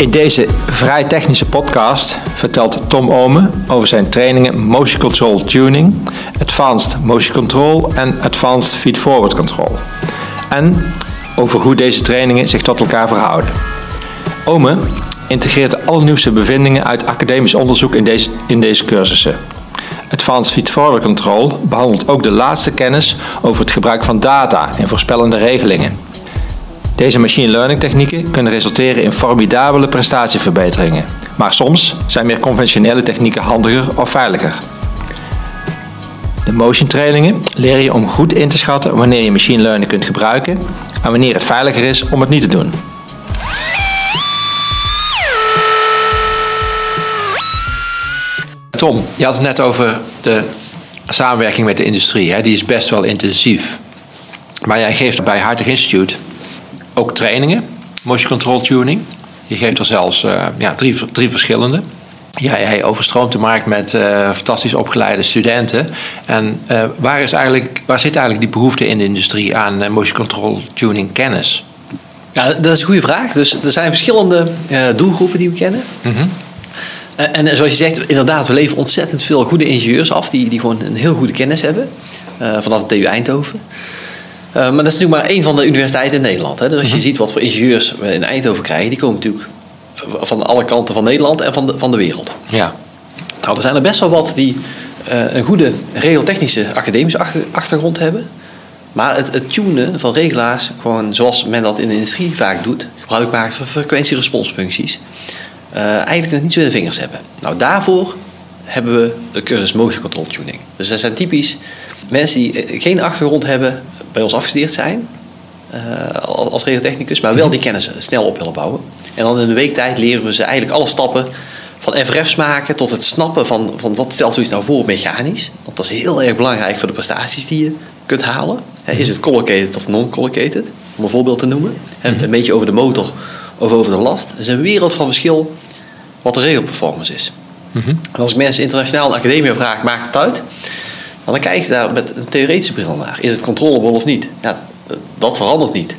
In deze vrij technische podcast vertelt Tom Omen over zijn trainingen Motion Control Tuning, Advanced Motion Control en Advanced Feed Forward Control. En over hoe deze trainingen zich tot elkaar verhouden. Omen integreert de allernieuwste bevindingen uit academisch onderzoek in deze, in deze cursussen. Advanced Feed Forward Control behandelt ook de laatste kennis over het gebruik van data in voorspellende regelingen. Deze machine learning technieken kunnen resulteren in formidabele prestatieverbeteringen, maar soms zijn meer conventionele technieken handiger of veiliger. De motion trainingen leren je om goed in te schatten wanneer je machine learning kunt gebruiken en wanneer het veiliger is om het niet te doen. Tom, je had het net over de samenwerking met de industrie. Hè? Die is best wel intensief. Maar jij geeft bij Hartig Institute ook trainingen, motion control tuning. Je geeft er zelfs uh, ja, drie, drie verschillende. Ja, jij overstroomt de markt met uh, fantastisch opgeleide studenten. En uh, waar, is eigenlijk, waar zit eigenlijk die behoefte in de industrie aan motion control tuning kennis? Ja, dat is een goede vraag. Dus er zijn verschillende doelgroepen die we kennen. Mm -hmm. En zoals je zegt, inderdaad, we leveren ontzettend veel goede ingenieurs af die, die gewoon een heel goede kennis hebben. vanaf de TU Eindhoven. Uh, maar dat is natuurlijk maar één van de universiteiten in Nederland. Hè. Dus als je mm -hmm. ziet wat voor ingenieurs we in Eindhoven krijgen, die komen natuurlijk van alle kanten van Nederland en van de, van de wereld. Ja. Nou, er zijn er best wel wat die uh, een goede regeltechnische academische achter, achtergrond hebben. Maar het, het, tunen van regelaars, gewoon zoals men dat in de industrie vaak doet, gebruik maakt van frequentie-responsfuncties, uh, eigenlijk nog niet zo in de vingers hebben. Nou, daarvoor hebben we de cursus Motion Control Tuning. Dus dat zijn typisch mensen die geen achtergrond hebben bij ons afgestudeerd zijn uh, als regeltechnicus, maar wel die kennis snel op willen bouwen. En dan in een week tijd leren we ze eigenlijk alle stappen van FRF's maken tot het snappen van, van wat stelt zoiets nou voor mechanisch. Want dat is heel erg belangrijk voor de prestaties die je kunt halen. Is het collocated of non-collocated? Om een voorbeeld te noemen. Een beetje over de motor of over de last. Er is een wereld van verschil wat de regelperformance is. En als ik mensen internationaal in de academie vraag, maakt het uit? Dan kijken ze daar met een theoretische bril naar. Is het controllable of niet? Ja, dat verandert niet.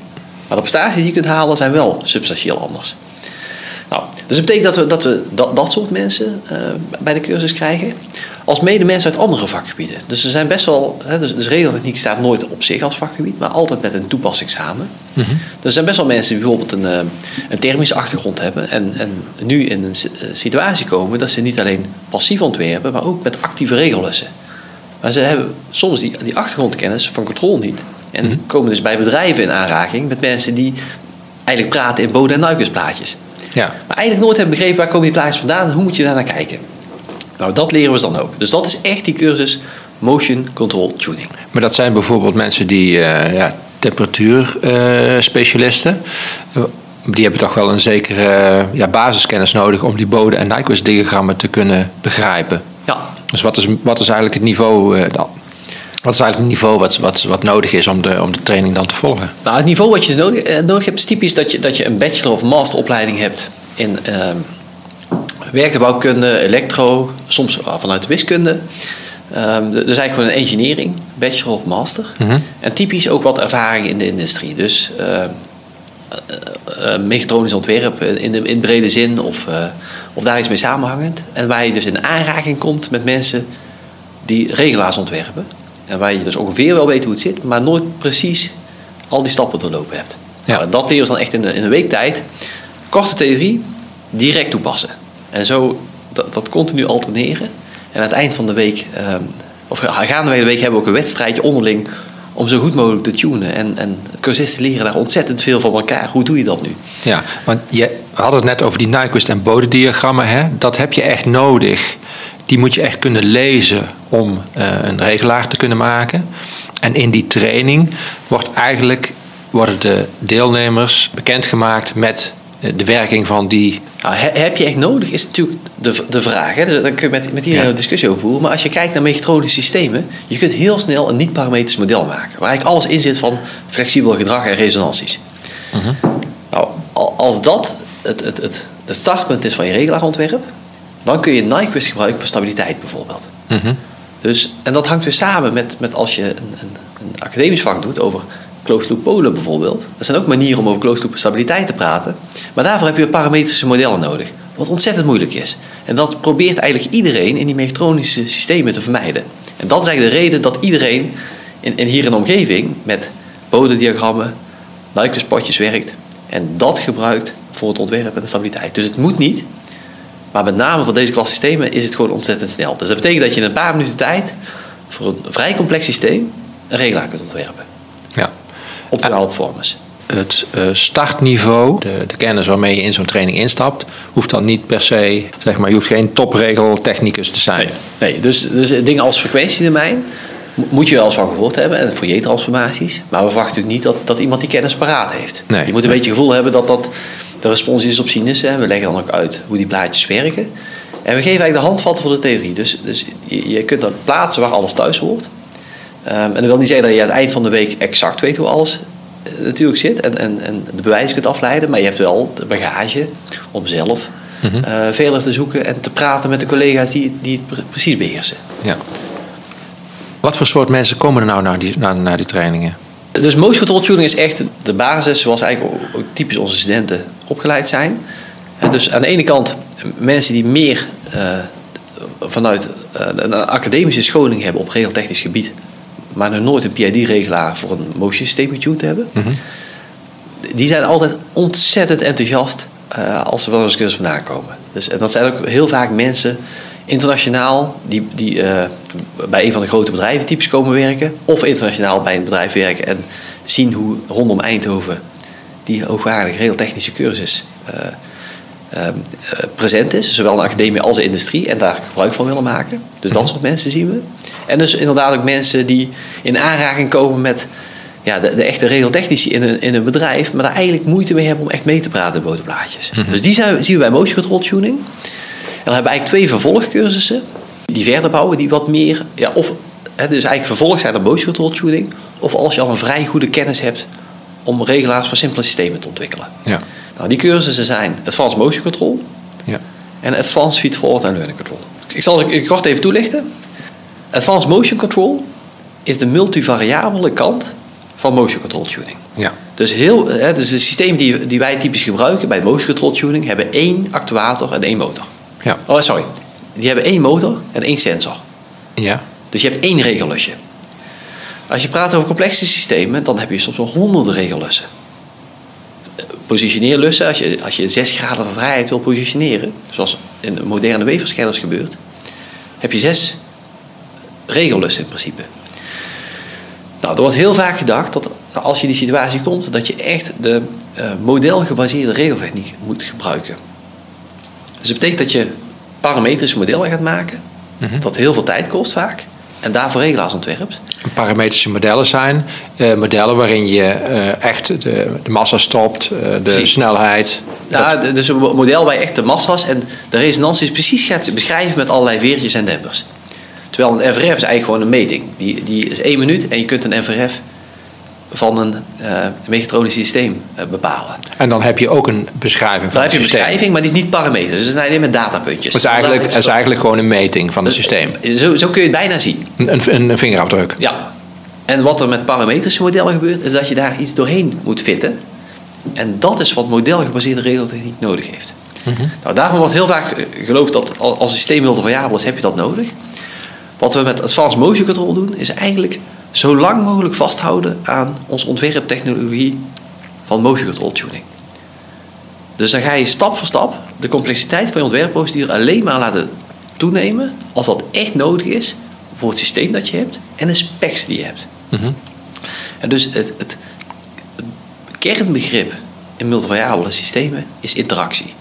Maar de prestaties die je kunt halen zijn wel substantieel anders. Nou, dus dat betekent dat we dat, we dat, dat soort mensen uh, bij de cursus krijgen. Als mede mensen uit andere vakgebieden. Dus er zijn best wel. Hè, dus, dus regeltechniek staat nooit op zich als vakgebied, maar altijd met een toepassing samen. Mm -hmm. Er zijn best wel mensen die bijvoorbeeld een, uh, een thermische achtergrond hebben. En, en nu in een situatie komen dat ze niet alleen passief ontwerpen, maar ook met actieve regellessen. Maar ze hebben soms die, die achtergrondkennis van controle niet. En mm -hmm. komen dus bij bedrijven in aanraking met mensen die eigenlijk praten in Bode- en Nuikensplaatjes. Ja. Maar eigenlijk nooit hebben begrepen waar komen die plaatjes vandaan en hoe moet je daar naar kijken. Nou, dat leren we dan ook. Dus dat is echt die cursus Motion Control Tuning. Maar dat zijn bijvoorbeeld mensen die uh, ja, temperatuurspecialisten. Uh, die hebben toch wel een zekere ja, basiskennis nodig om die Bode- en Nyquist-diagrammen te kunnen begrijpen. Ja. Dus wat is, wat is eigenlijk het niveau uh, dan? Wat is eigenlijk het niveau wat, wat, wat nodig is om de, om de training dan te volgen? Nou, het niveau wat je nodig, uh, nodig hebt is typisch dat je, dat je een bachelor- of masteropleiding hebt in uh, werktuigbouwkunde, elektro, soms vanuit de wiskunde. Um, dus eigenlijk gewoon een engineering, bachelor of master. Mhm. Mm -hmm. En typisch ook wat ervaring in de industrie. Dus uh, mechatronisch ontwerp in, de, in brede zin of, uh, of daar iets mee samenhangend. En waar je dus in aanraking komt met mensen die regelaars ontwerpen. En waar je dus ongeveer wel weet hoe het zit, maar nooit precies al die stappen doorlopen hebt. Ja. Nou, dat leren we dan echt in, de, in een week tijd. Korte theorie, direct toepassen. En zo dat, dat continu alterneren. En aan het eind van de week, um, of gaandeweg de week, hebben we ook een wedstrijdje onderling om zo goed mogelijk te tunen. En, en cursisten leren daar ontzettend veel van elkaar. Hoe doe je dat nu? Ja, want je had het net over die Nyquist en Bode-diagrammen. Hè? Dat heb je echt nodig. Die moet je echt kunnen lezen om uh, een regelaar te kunnen maken. En in die training wordt eigenlijk, worden de deelnemers bekendgemaakt met de werking van die. Nou, heb je echt nodig, is natuurlijk de, de vraag. Hè? Dus daar kun je met, met iedereen ja. een discussie over voeren. Maar als je kijkt naar mechatronische systemen, je kunt heel snel een niet-parametrisch model maken. Waar eigenlijk alles in zit van flexibel gedrag en resonanties. Uh -huh. Nou, als dat het, het, het, het startpunt is van je regelaarontwerp, dan kun je Nyquist gebruiken voor stabiliteit bijvoorbeeld. Uh -huh. dus, en dat hangt weer samen met, met als je een, een, een academisch vak doet over closed loop polen bijvoorbeeld. Dat zijn ook manieren om over closed loop stabiliteit te praten. Maar daarvoor heb je parametrische modellen nodig. Wat ontzettend moeilijk is. En dat probeert eigenlijk iedereen in die mechatronische systemen te vermijden. En dat is eigenlijk de reden dat iedereen in, in hier in omgeving met bodemdiagrammen, luikenspotjes werkt. En dat gebruikt voor het ontwerpen en de stabiliteit. Dus het moet niet. Maar met name voor deze klas systemen is het gewoon ontzettend snel. Dus dat betekent dat je in een paar minuten tijd voor een vrij complex systeem een regelaar kunt ontwerpen. Ja. Optimale performance. Het uh, startniveau, de, de, kennis waarmee je in zo'n training instapt, hoeft dan niet per se, zeg maar, je hoeft geen topregeltechnicus te zijn. Nee, nee dus, dus dingen als frequentiedomein moet je wel eens van gehoord hebben en fourier-transformaties. Maar we verwachten natuurlijk niet dat, dat iemand die kennis paraat heeft. Nee, je moet een nee. beetje gevoel hebben dat dat de respons is op sinussen. We leggen dan ook uit hoe die plaatjes werken. En we geven eigenlijk de handvatten voor de theorie. Dus, dus je, je kunt dat plaatsen waar alles thuis hoort. Um, en dat wil niet zeggen dat je aan het eind van de week exact weet hoe alles uh, natuurlijk zit. En, en, en de bewijzen kunt afleiden. Maar je hebt wel de bagage om zelf mm -hmm. uh, verder te zoeken en te praten met de collega's die, die het precies beheersen. Ja. Wat voor soort mensen komen er nou naar die, naar, naar die trainingen? Dus motion control tuning is echt de basis zoals eigenlijk ook typisch onze studenten opgeleid zijn. En dus aan de ene kant mensen die meer uh, vanuit een academische scholing hebben op regeltechnisch gebied, maar nog nooit een PID-regelaar voor een motion systeem getuned hebben. Mm -hmm. Die zijn altijd ontzettend enthousiast uh, als ze wel eens cursus vandaan komen. Dus, en dat zijn ook heel vaak mensen internationaal die, die uh, bij een van de grote bedrijven typisch komen werken. Of internationaal bij een bedrijf werken en zien hoe rondom Eindhoven die hoogwaardige regeltechnische cursus uh, uh, present is. Zowel in de academie als de industrie en daar gebruik van willen maken. Dus dat soort mensen zien we. En dus inderdaad ook mensen die in aanraking komen met ja, de, de echte regeltechnici in een, in een bedrijf, maar daar eigenlijk moeite mee hebben om echt mee te praten in. Mm -hmm. Dus die zijn, zien we bij motion control tuning. En dan hebben we eigenlijk twee vervolgcursussen die verder bouwen, die wat meer, ja, of hè, dus eigenlijk vervolg zijn op motion control tuning, of als je al een vrij goede kennis hebt om regelaars voor simpele systemen te ontwikkelen. Ja. Nou, die cursussen zijn Advanced Motion Control ja. en Advanced Feed Forward and Learning Control. Ik zal het kort even toelichten. Advanced Motion Control is de multivariabele kant van motion control tuning. Ja. Dus, heel, hè, dus de systemen die, die wij typisch gebruiken bij motion control tuning hebben één actuator en één motor. Ja. Oh, sorry. Die hebben één motor en één sensor. Ja. Dus je hebt één regellusje. Als je praat over complexe systemen, dan heb je soms wel honderden regellussen. Positioneerlussen, als je, als je 6 graden van vrijheid wil positioneren, zoals in de moderne weefverschillers gebeurt, heb je zes regellussen in principe. Nou, er wordt heel vaak gedacht dat als je die situatie komt, dat je echt de uh, modelgebaseerde regeltechniek moet gebruiken. Dus dat betekent dat je parametrische modellen gaat maken, mm -hmm. dat heel veel tijd kost vaak, en daarvoor regelaars ontwerpt. Parametrische modellen zijn uh, modellen waarin je uh, echt de, de, massa stopt, uh, de snelheid. Ja, dat... dus een model waar je echt de massa's en de resonanties precies gaat beschrijven met allerlei veertjes en dempers. Terwijl een NVRF is eigenlijk gewoon een meting. Die, die is één minuut en je kunt een NVRF van een uh, mechatronisch systeem uh, bepalen. En dan heb je ook een beschrijving van dan het systeem. systeem. heb je een beschrijving, maar die is niet parameters. Dus het zijn alleen maar datapuntjes. Het is eigenlijk, het is eigenlijk gewoon een meting van het systeem. Zo, zo kun je het bijna zien. Een, een, een vingerafdruk. Ja. En wat er met parametrische modellen gebeurt, is dat je daar iets doorheen moet fitten. En dat is wat modelgebaseerde regeltechniek nodig heeft. Mm -hmm. nou, daarom wordt heel vaak geloofd dat als systeem multivariabel is, heb je dat nodig. Wat we met Advanced Motion Control doen, is eigenlijk zo lang mogelijk vasthouden aan onze ontwerptechnologie van motion control tuning. Dus dan ga je stap voor stap de complexiteit van je ontwerpprocedure alleen maar laten toenemen als dat echt nodig is voor het systeem dat je hebt en de specs die je hebt. Mm -hmm. En dus het, het, het kernbegrip in multivariabele systemen is interactie.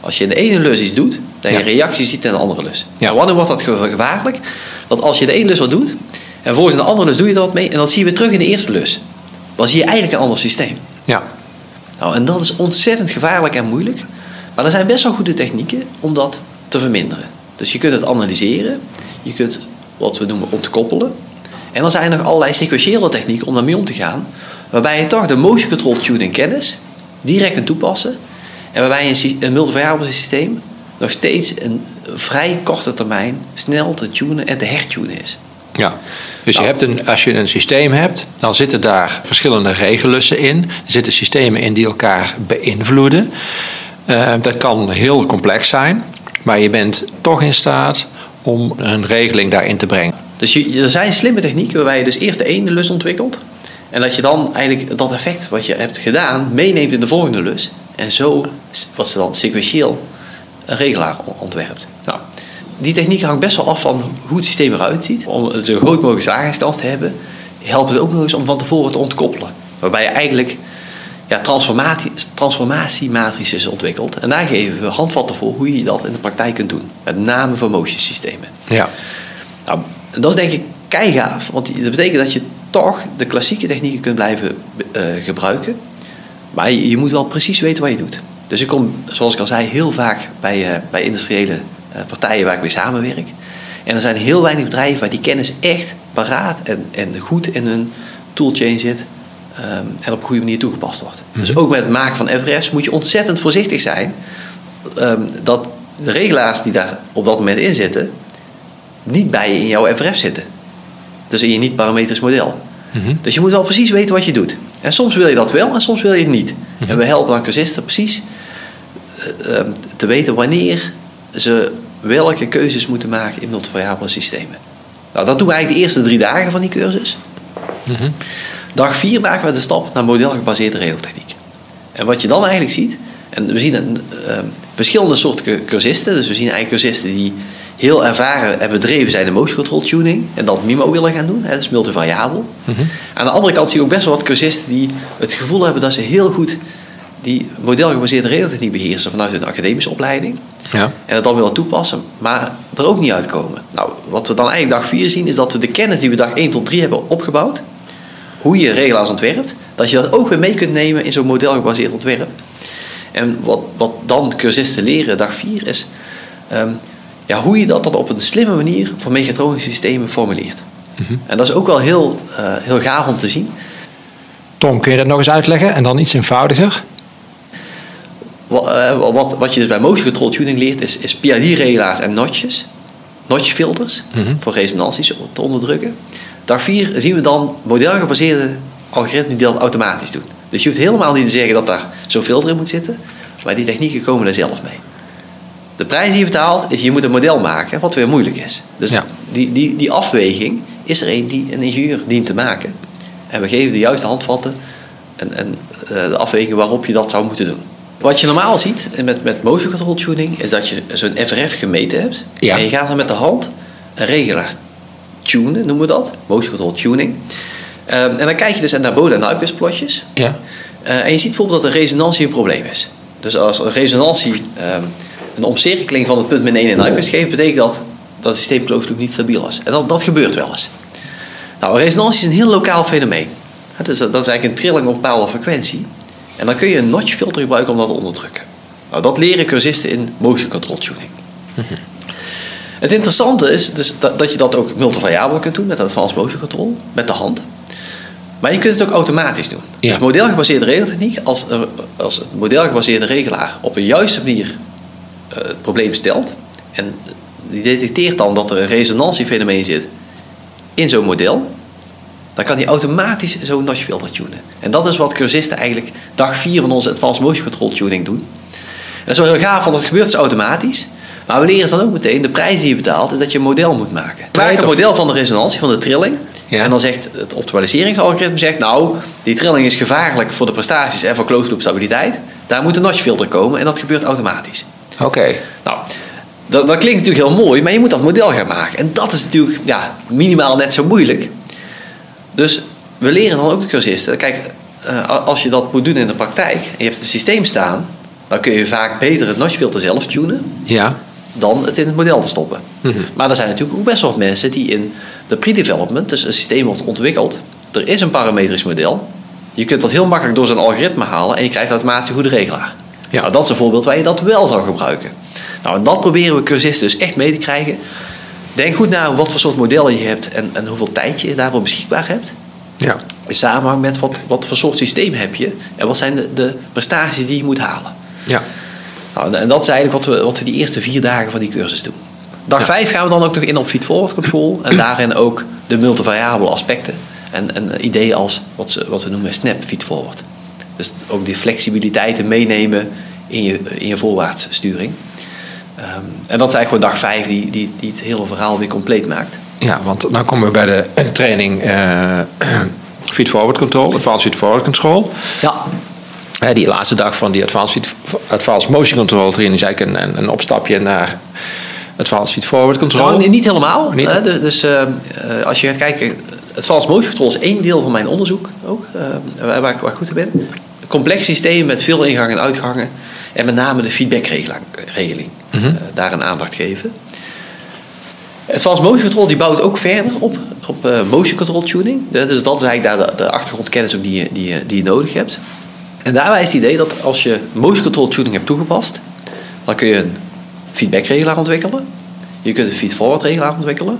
Als je in de ene lus iets doet, dan je ja. reactie ziet in de andere lus. Ja. En wanneer wordt dat gevaarlijk? Dat als je de ene lus wat doet, en volgens de andere lus doe je wat mee, en dat zie je weer terug in de eerste lus. Dan zie je eigenlijk een ander systeem. Ja. Nou, en dat is ontzettend gevaarlijk en moeilijk. Maar er zijn best wel goede technieken om dat te verminderen. Dus je kunt het analyseren, je kunt wat we noemen ontkoppelen. En dan zijn er nog allerlei sequentiële technieken om daarmee om te gaan. Waarbij je toch de motion control tuning kennis direct kunt toepassen. En waarbij een, een multivariabele systeem nog steeds een vrij korte termijn snel te tunen en te hertunen is. Ja. Dus je Nou. hebt een, als je een systeem hebt, dan zitten daar verschillende regellussen in. Er zitten systemen in die elkaar beïnvloeden. Eh, dat kan heel complex zijn, maar je bent toch in staat om een regeling daarin te brengen. Dus je, er zijn slimme technieken waarbij je dus eerst de ene lus ontwikkelt. En dat je dan eigenlijk dat effect wat je hebt gedaan meeneemt in de volgende lus. En zo, wat ze dan sequentieel, een regelaar on- ontwerpt. Nou, die techniek hangt best wel af van hoe het systeem eruit ziet. Om een zo groot mogelijke slagingskans te hebben, helpt het ook nog eens om van tevoren te ontkoppelen. Waarbij je eigenlijk ja, transformatie, transformatiematrices ontwikkelt. En daar geven we handvatten voor hoe je dat in de praktijk kunt doen. Met name voor motion systemen. Ja. Nou, dat is denk ik keigaaf, want dat betekent dat je toch de klassieke technieken kunt blijven eh, gebruiken. Maar je, je moet wel precies weten wat je doet. Dus ik kom, zoals ik al zei, heel vaak bij, eh, bij industriële partijen waar ik mee samenwerk. En er zijn heel weinig bedrijven waar die kennis echt paraat en, en goed in hun toolchain zit. ehm, en op een goede manier toegepast wordt. Dus ook met het maken van FRF's moet je ontzettend voorzichtig zijn. ehm, dat de regelaars die daar op dat moment in zitten, niet bij je in jouw FRF zitten. Dus in je niet-parametrisch model. Mhm. Dus je moet wel precies weten wat je doet. En soms wil je dat wel en soms wil je het niet. En we helpen dan cursisten precies eh, eh, te weten wanneer ze welke keuzes moeten maken in multivariabele systemen. Nou, dat doen we eigenlijk de eerste drie dagen van die cursus. Mhm. Dag 4 maken we de stap naar modelgebaseerde regeltechniek. En wat je dan eigenlijk ziet, en we zien een, eh, verschillende soorten cu- cursisten. Dus we zien eigenlijk cursisten die heel ervaren en bedreven zijn in motion control tuning en dat MIMO willen gaan doen, hè, dat is multivariabel. Aan de andere kant zie je ook best wel wat cursisten die het gevoel hebben dat ze heel goed die modelgebaseerde regeltechniek beheersen vanuit hun academische opleiding. Ja. En het dan willen toepassen, maar er ook niet uitkomen. Nou, wat we dan eigenlijk dag 4 zien, is dat we de kennis die we dag 1 tot 3 hebben opgebouwd, hoe je regelaars ontwerpt, dat je dat ook weer mee kunt nemen in zo'n modelgebaseerd ontwerp. En wat, wat dan cursisten leren dag 4 is ehm, ja, hoe je dat dan op een slimme manier voor mechatronische systemen formuleert. En dat is ook wel heel, eh, heel gaaf om te zien. Tom, kun je dat nog eens uitleggen en dan iets eenvoudiger? Wat, eh, wat, wat je dus bij motion control tuning leert is, is PID-regelaars en notches. Notchfilters Mhm. voor resonanties te onderdrukken. Dag 4 zien we dan modelgebaseerde algoritmen die dat automatisch doen. Dus je hoeft helemaal niet te zeggen dat daar zo'n filter in moet zitten. Maar die technieken komen er zelf mee. De prijs die je betaalt is je moet een model maken wat weer moeilijk is. Dus Ja. die, die, die afweging is er een die een ingenieur dient te maken. En we geven de juiste handvatten en, en eh, de afweging waarop je dat zou moeten doen. Wat je normaal ziet met, met motion control tuning is dat je zo'n FRF gemeten hebt. Ja. En je gaat dan met de hand een regelaar tunen, noemen we dat. Motion control tuning. Ehm, en dan kijk je dus naar Bode en Nyquist plotjes. Ja. Eh, en je ziet bijvoorbeeld dat de resonantie een probleem is. Dus als een resonantie ehm, een omcirkeling van het punt min 1 in Nyquist geeft, betekent dat dat het systeem closed loop niet stabiel is. En dat, dat gebeurt wel eens. Nou, een resonantie is een heel lokaal fenomeen. Dus dat dat is eigenlijk een trilling op een bepaalde frequentie. En dan kun je een notch filter gebruiken om dat te onderdrukken. Nou, dat leren cursisten in motion control tuning. Het interessante is dus dat, dat je dat ook multivariabel kunt doen met advanced motion control, met de hand. Maar je kunt het ook automatisch doen. Ja. Dus modelgebaseerde regeltechniek, als, als het modelgebaseerde regelaar op een juiste manier eh, het probleem stelt, en die detecteert dan dat er een resonantiefenomeen zit in zo'n model, dan kan hij automatisch zo'n notch filter tunen. En dat is wat cursisten eigenlijk dag 4 van onze Advanced Motion Control Tuning doen. En dat is wel heel gaaf, want dat gebeurt dus automatisch. Maar we leren dan ook meteen, de prijs die je betaalt, is dat je een model moet maken. Maken een model van de resonantie, van de trilling. Ja. En dan zegt het optimaliseringsalgoritme, zegt, nou, die trilling is gevaarlijk voor de prestaties en voor closed loop stabiliteit. Daar moet een notch filter komen en dat gebeurt automatisch. Oké. Nou, dat, dat klinkt natuurlijk heel mooi, maar je moet dat model gaan maken. En dat is natuurlijk ja, minimaal net zo moeilijk. Dus we leren dan ook de cursisten. Kijk, eh, als je dat moet doen in de praktijk en je hebt het systeem staan, dan kun je vaak beter het notchfilter zelf tunen Ja. dan het in het model te stoppen. Mhm. Maar er zijn natuurlijk ook best wel wat mensen die in de pre-development, dus een systeem wordt ontwikkeld, er is een parametrisch model. Je kunt dat heel makkelijk door zo'n algoritme halen en je krijgt automatisch een goede regelaar. Ja. Nou, dat is een voorbeeld waar je dat wel zou gebruiken. Nou, en dat proberen we cursisten dus echt mee te krijgen. Denk goed na wat voor soort modellen je hebt en, en hoeveel tijd je daarvoor beschikbaar hebt. Ja. In samenhang met wat, wat voor soort systeem heb je en wat zijn de, de prestaties die je moet halen. Ja. Nou, en dat is eigenlijk wat we, wat we die eerste vier dagen van die cursus doen. Dag Ja. vijf gaan we dan ook nog in op feed-forward control. En daarin ook de multivariabele aspecten. En een idee als wat, ze, wat we noemen snap feedforward. Dus ook die flexibiliteiten meenemen in je, in je voorwaartssturing. Um, en dat is eigenlijk gewoon dag 5 die, die, die het hele verhaal weer compleet maakt. Ja, want dan komen we bij de training uh, Feed Forward Control, Advanced Feed Forward Control. Ja. Uh, die laatste dag van die Advanced, feed, advanced Motion Control training is eigenlijk een, een, een opstapje naar Advanced Feed Forward Control. Nou, niet helemaal. Niet? Uh, dus uh, als je gaat kijken, Advanced Motion Control is één deel van mijn onderzoek ook, waar, waar, ik goed in ben. Complex systeem met veel ingangen en uitgangen. En met name de feedbackregeling. Mm -hmm. daar een aandacht geven. Advanced Motion Control die bouwt ook verder op, op uh, motion control tuning. Dus dat is eigenlijk daar de, de achtergrondkennis ook die je, die, je, die je nodig hebt. En daarbij is het idee dat als je motion control tuning hebt toegepast, dan kun je een feedbackregelaar ontwikkelen. Je kunt een feed-forward regelaar ontwikkelen.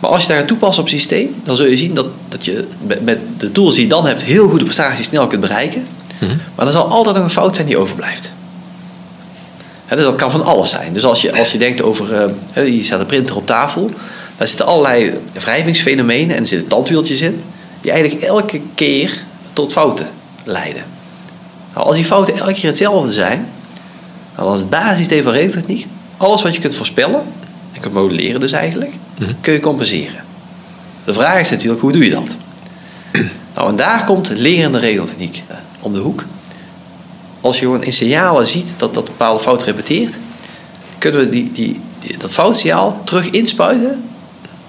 Maar als je daar gaat toepassen op het systeem, dan zul je zien dat, dat je met de tools die je dan hebt heel goede prestaties snel kunt bereiken. Mm -hmm. Maar er zal altijd nog een fout zijn die overblijft. He, dus dat kan van alles zijn. Dus als je, als je denkt over, uh, je staat een printer op tafel, daar zitten allerlei wrijvingsfenomenen en er zitten tandwieltjes in, die eigenlijk elke keer tot fouten leiden. Nou, als die fouten elke keer hetzelfde zijn, dan is het basisidee van regeltechniek, alles wat je kunt voorspellen, en kunt modelleren dus eigenlijk, mm-hmm. kun je compenseren. De vraag is natuurlijk, hoe doe je dat? nou, en daar komt lerende regeltechniek om de hoek als je gewoon in signalen ziet dat dat bepaalde fout repeteert, kunnen we die, die, dat foutsignaal terug inspuiten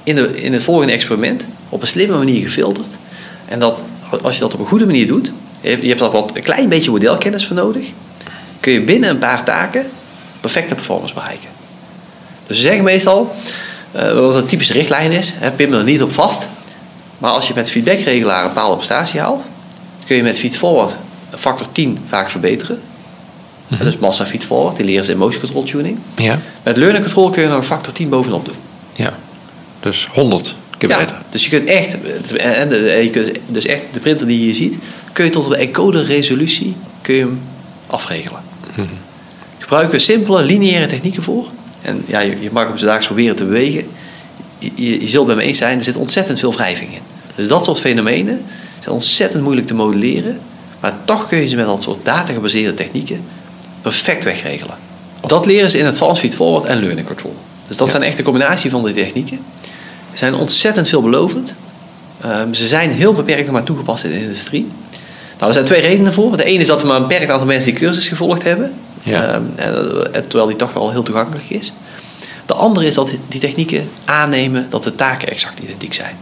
in, de, in het volgende experiment, op een slimme manier gefilterd. En dat, als je dat op een goede manier doet, je hebt, je daar wat, een klein beetje modelkennis voor nodig, kun je binnen een paar taken perfecte performance bereiken. Dus we zeggen meestal, uh, wat een typische richtlijn is, hè, pin er niet op vast, maar als je met feedbackregelaar een bepaalde prestatie haalt, kun je met feedforward factor 10 vaak verbeteren. Mm-hmm. Dus massa feed forward, die leren ze in motion control tuning. Ja. Met learning control kun je nog een factor 10 bovenop doen. Ja, dus 100 keer ja, beter. Dus je kunt echt, en je kunt dus echt de printer die je hier ziet, kun je tot de encoder resolutie kun je hem afregelen. Mm-hmm. Gebruiken we simpele lineaire technieken voor. En ja, je, je mag hem dagelijks proberen te bewegen. Je, je, je zult bij me eens zijn, er zit ontzettend veel wrijving in. Dus dat soort fenomenen zijn ontzettend moeilijk te modelleren. Maar toch kun je ze met dat soort data-gebaseerde technieken perfect wegregelen. Dat leren ze in het Advanced Feed Forward en Learning Control. Dus dat ja. zijn echt een combinatie van die technieken. Ze zijn ontzettend veelbelovend. Um, ze zijn heel beperkt nog maar toegepast in de industrie. Nou, er zijn twee redenen voor. De ene is dat er maar een beperkt aantal mensen die cursus gevolgd hebben. Ja. Um, en, en, terwijl die toch wel heel toegankelijk is. De andere is dat die technieken aannemen dat de taken exact identiek zijn.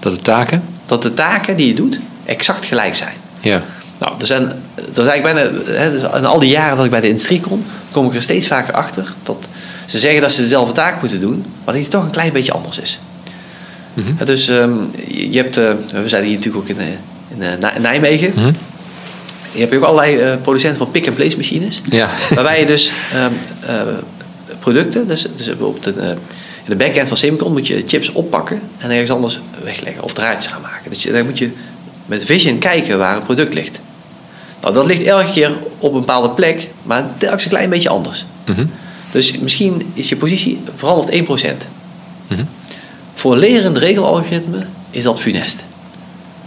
Dat de taken? Dat de taken die je doet exact gelijk zijn. Ja. Nou, er zijn, er eigenlijk bijna, hè, dus in al die jaren dat ik bij de industrie kom, kom ik er steeds vaker achter dat ze zeggen dat ze dezelfde taak moeten doen, maar die toch een klein beetje anders is. Ja, dus um, je hebt, uh, we zijn hier natuurlijk ook in, in, in Nijmegen. Mm-hmm. Je hebt ook allerlei uh, producenten van pick-and-place machines. Ja. Waarbij je dus um, uh, producten, dus, dus bijvoorbeeld een, in de backend van Semicon moet je chips oppakken en ergens anders wegleggen of draadjes gaan maken. Dus je, daar moet je met Vision kijken waar een product ligt. Nou, dat ligt elke keer op een bepaalde plek, maar telkens een klein beetje anders. Mm-hmm. Dus misschien is je positie veranderd 1%. Mm-hmm. Voor lerend regelalgoritme is dat funest.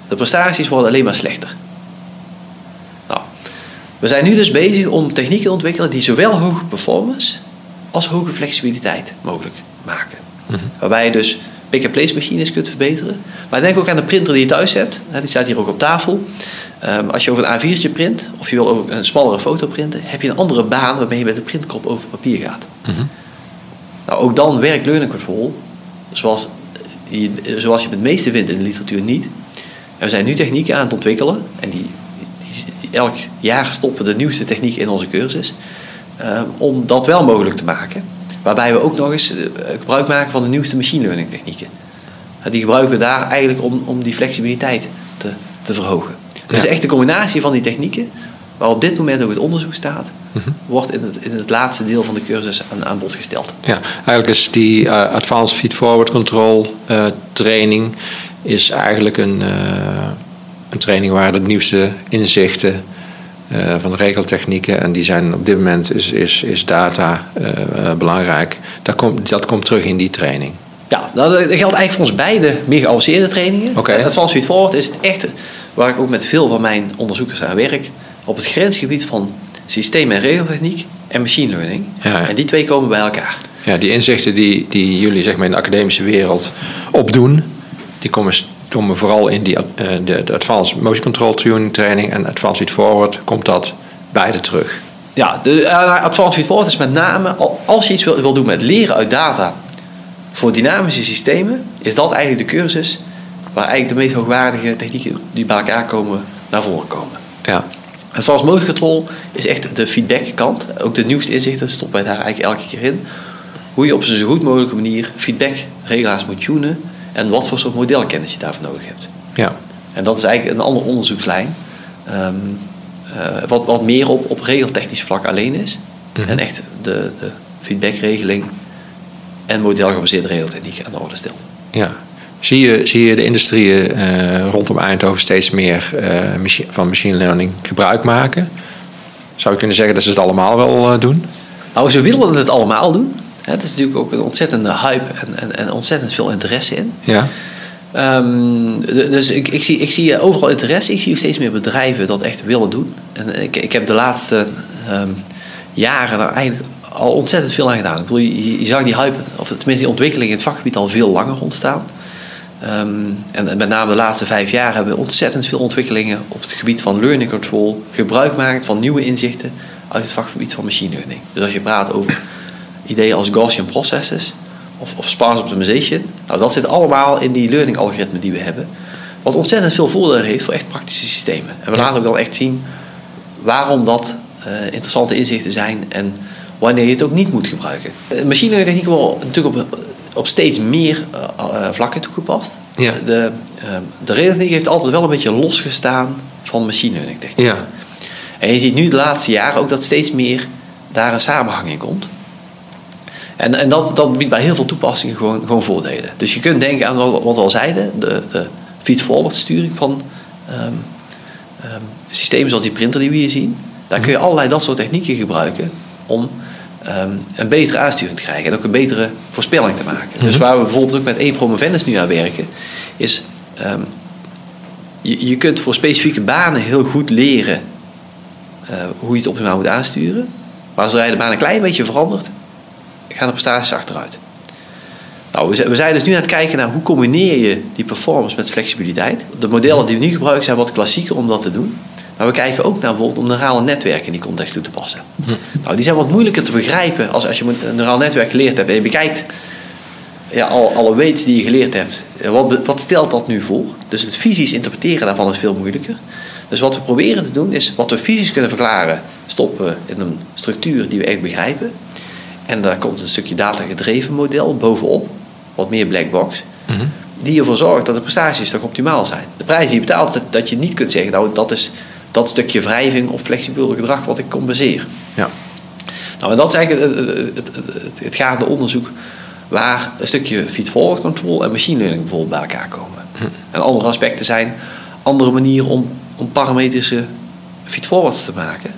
De prestaties worden alleen maar slechter. Nou, we zijn nu dus bezig om technieken te ontwikkelen die zowel hoge performance als hoge flexibiliteit mogelijk maken. Mm-hmm. Waarbij je dus pick-and-place machines kunt verbeteren. Maar denk ook aan de printer die je thuis hebt. Die staat hier ook op tafel. Um, als je over een A4'tje print, of je wil ook een smallere foto printen, heb je een andere baan waarmee je met de printkop over papier gaat. Mm-hmm. Nou, ook dan werkt learning control zoals je, zoals je het meeste vindt in de literatuur niet. En we zijn nu technieken aan het ontwikkelen, en die, die, die elk jaar stoppen de nieuwste techniek in onze cursus, um, om dat wel mogelijk te maken. Waarbij we ook nog eens gebruik maken van de nieuwste machine learning technieken. Die gebruiken we daar eigenlijk om, om die flexibiliteit te, te verhogen. Dus Ja. echt de combinatie van die technieken, waar op dit moment ook het onderzoek staat, wordt in het, in het laatste deel van de cursus aan, aan bod gesteld. Ja, eigenlijk is die uh, Advanced Feed Forward Control uh, training is eigenlijk een, uh, een training waar de nieuwste inzichten uh, van regeltechnieken en die zijn op dit moment is, is, is data uh, belangrijk. Dat komt, dat komt terug in die training. Ja, nou, dat geldt eigenlijk voor ons beide meer geavanceerde trainingen. Oké. Het Advanced Feed Forward is het echt, waar ik ook met veel van mijn onderzoekers aan werk, op het grensgebied van systeem- en regeltechniek en machine learning. Ja. En die twee komen bij elkaar. Ja, die inzichten die, die jullie zeg maar, in de academische wereld opdoen, die komen, komen vooral in die, eh, de, de Advanced Motion Control Tuning training en Advanced Feed Forward komt dat beide terug. Ja, de uh, Advanced Feed Forward is met name, al- als je iets wil, wil doen met leren uit data voor dynamische systemen, is dat eigenlijk de cursus waar eigenlijk de meest hoogwaardige technieken die bij elkaar komen, naar voren komen. Ja, Advanced Motion Control is echt de feedback kant. Ook de nieuwste inzichten stoppen wij daar eigenlijk elke keer in. Hoe je op zo'n zo goed mogelijke manier feedback regelaars moet tunen en wat voor soort modelkennis je daarvoor nodig hebt. ja, En dat is eigenlijk een andere onderzoekslijn. eh, wat, wat meer op, op regeltechnisch vlak alleen is. Mhm. En echt de, de feedbackregeling en modelgebaseerde regeltechniek aan de orde stelt. ja. Zie je, zie je de industrieën eh, rondom Eindhoven steeds meer eh, van machine learning gebruik maken? Zou je kunnen zeggen dat ze het allemaal wel doen? Nou, ze willen het allemaal doen. Het is natuurlijk ook een ontzettende hype en, en, en ontzettend veel interesse in. Ja, Ehm, dus ik, ik, zie, ik zie overal interesse. Ik zie steeds meer bedrijven dat echt willen doen. En ik, ik heb de laatste ehm, jaren daar eigenlijk al ontzettend veel aan gedaan. Ik bedoel, je, je zag die hype, of tenminste die ontwikkeling in het vakgebied al veel langer ontstaan. Ehm, en met name de laatste vijf jaar hebben we ontzettend veel ontwikkelingen op het gebied van learning control. Gebruik van nieuwe inzichten uit het vakgebied van machine learning. Dus als je praat over ideeën als Gaussian processes of, of sparse optimization. Nou, dat zit allemaal in die learning algoritmen die we hebben. Wat ontzettend veel voordelen heeft voor echt praktische systemen. En we laten ook dan echt zien waarom dat eh, interessante inzichten zijn en wanneer je het ook niet moet gebruiken. Eh, Machine learning worden natuurlijk op, op steeds meer eh, vlakken toegepast. Ja. De, eh, de regeltechniek heeft altijd wel een beetje losgestaan van machine learning techniek. ja, En je ziet nu de laatste jaren ook dat steeds meer daar een samenhang in komt. En, en dat, dat biedt bij heel veel toepassingen gewoon, gewoon voordelen. Dus je kunt denken aan wat, wat we al zeiden, de, de feed-forward sturing van ehm, ehm, systemen zoals die printer die we hier zien. Daar kun je allerlei dat soort technieken gebruiken om ehm, een betere aansturing te krijgen en ook een betere voorspelling te maken. Dus waar we bijvoorbeeld ook met één promovendus nu aan werken, is je, je kunt voor specifieke banen heel goed leren eh, hoe je het optimaal moet aansturen. Maar zodra je de baan een klein beetje verandert, gaan de prestaties achteruit. Nou, we zijn, dus nu aan het kijken naar hoe combineer je die performance met flexibiliteit. De modellen die we nu gebruiken zijn wat klassieker om dat te doen. Maar we kijken ook naar bijvoorbeeld om neurale netwerken in die context toe te passen. Nou, die zijn wat moeilijker te begrijpen als, als je een neuraal netwerk geleerd hebt en je bekijkt ja, al, alle weights die je geleerd hebt. Eh, Wat, wat stelt dat nu voor? Dus het fysisch interpreteren daarvan is veel moeilijker. Dus wat we proberen te doen is wat we fysisch kunnen verklaren, stoppen in een structuur die we echt begrijpen. En daar komt een stukje data gedreven model bovenop, wat meer black box, Mhm. die ervoor zorgt dat de prestaties toch optimaal zijn. De prijs die je betaalt, is dat, dat je niet kunt zeggen, nou dat is dat stukje wrijving of flexibel gedrag wat ik compenseer. ja, Nou, en dat is eigenlijk het, het, het, het, het gaande onderzoek waar een stukje feed-forward control en machine learning bijvoorbeeld bij elkaar komen. En andere aspecten zijn andere manieren om, om parametrische feed-forwards te maken.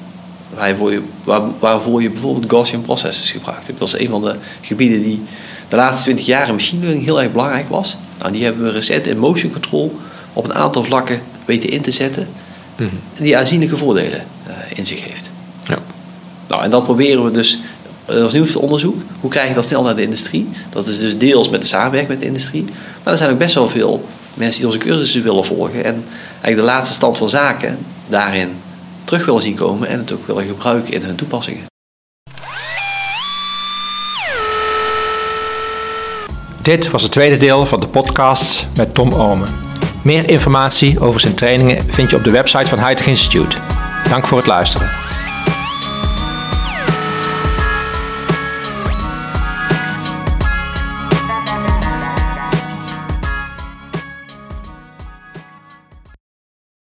Waarvoor je, waar, waarvoor je bijvoorbeeld Gaussian processes gebruikt. Dat is een van de gebieden die de laatste 20 jaar in machine learning heel erg belangrijk was. Nou, die hebben we recent in motion control op een aantal vlakken weten in te zetten. Mhm. Die aanzienlijke voordelen eh, in zich heeft. ja. Nou, en dat proberen we dus eh, als nieuwste onderzoek. Hoe krijg je dat snel naar de industrie? Dat is dus deels met de samenwerking met de industrie. Maar er zijn ook best wel veel mensen die onze cursussen willen volgen. En eigenlijk de laatste stand van zaken daarin terug willen zien komen. En het ook willen gebruiken in hun toepassingen. Dit was het tweede deel van de podcast met Tom Omen. Meer informatie over zijn trainingen vind je op de website van Hightech Institute. Dank voor het luisteren.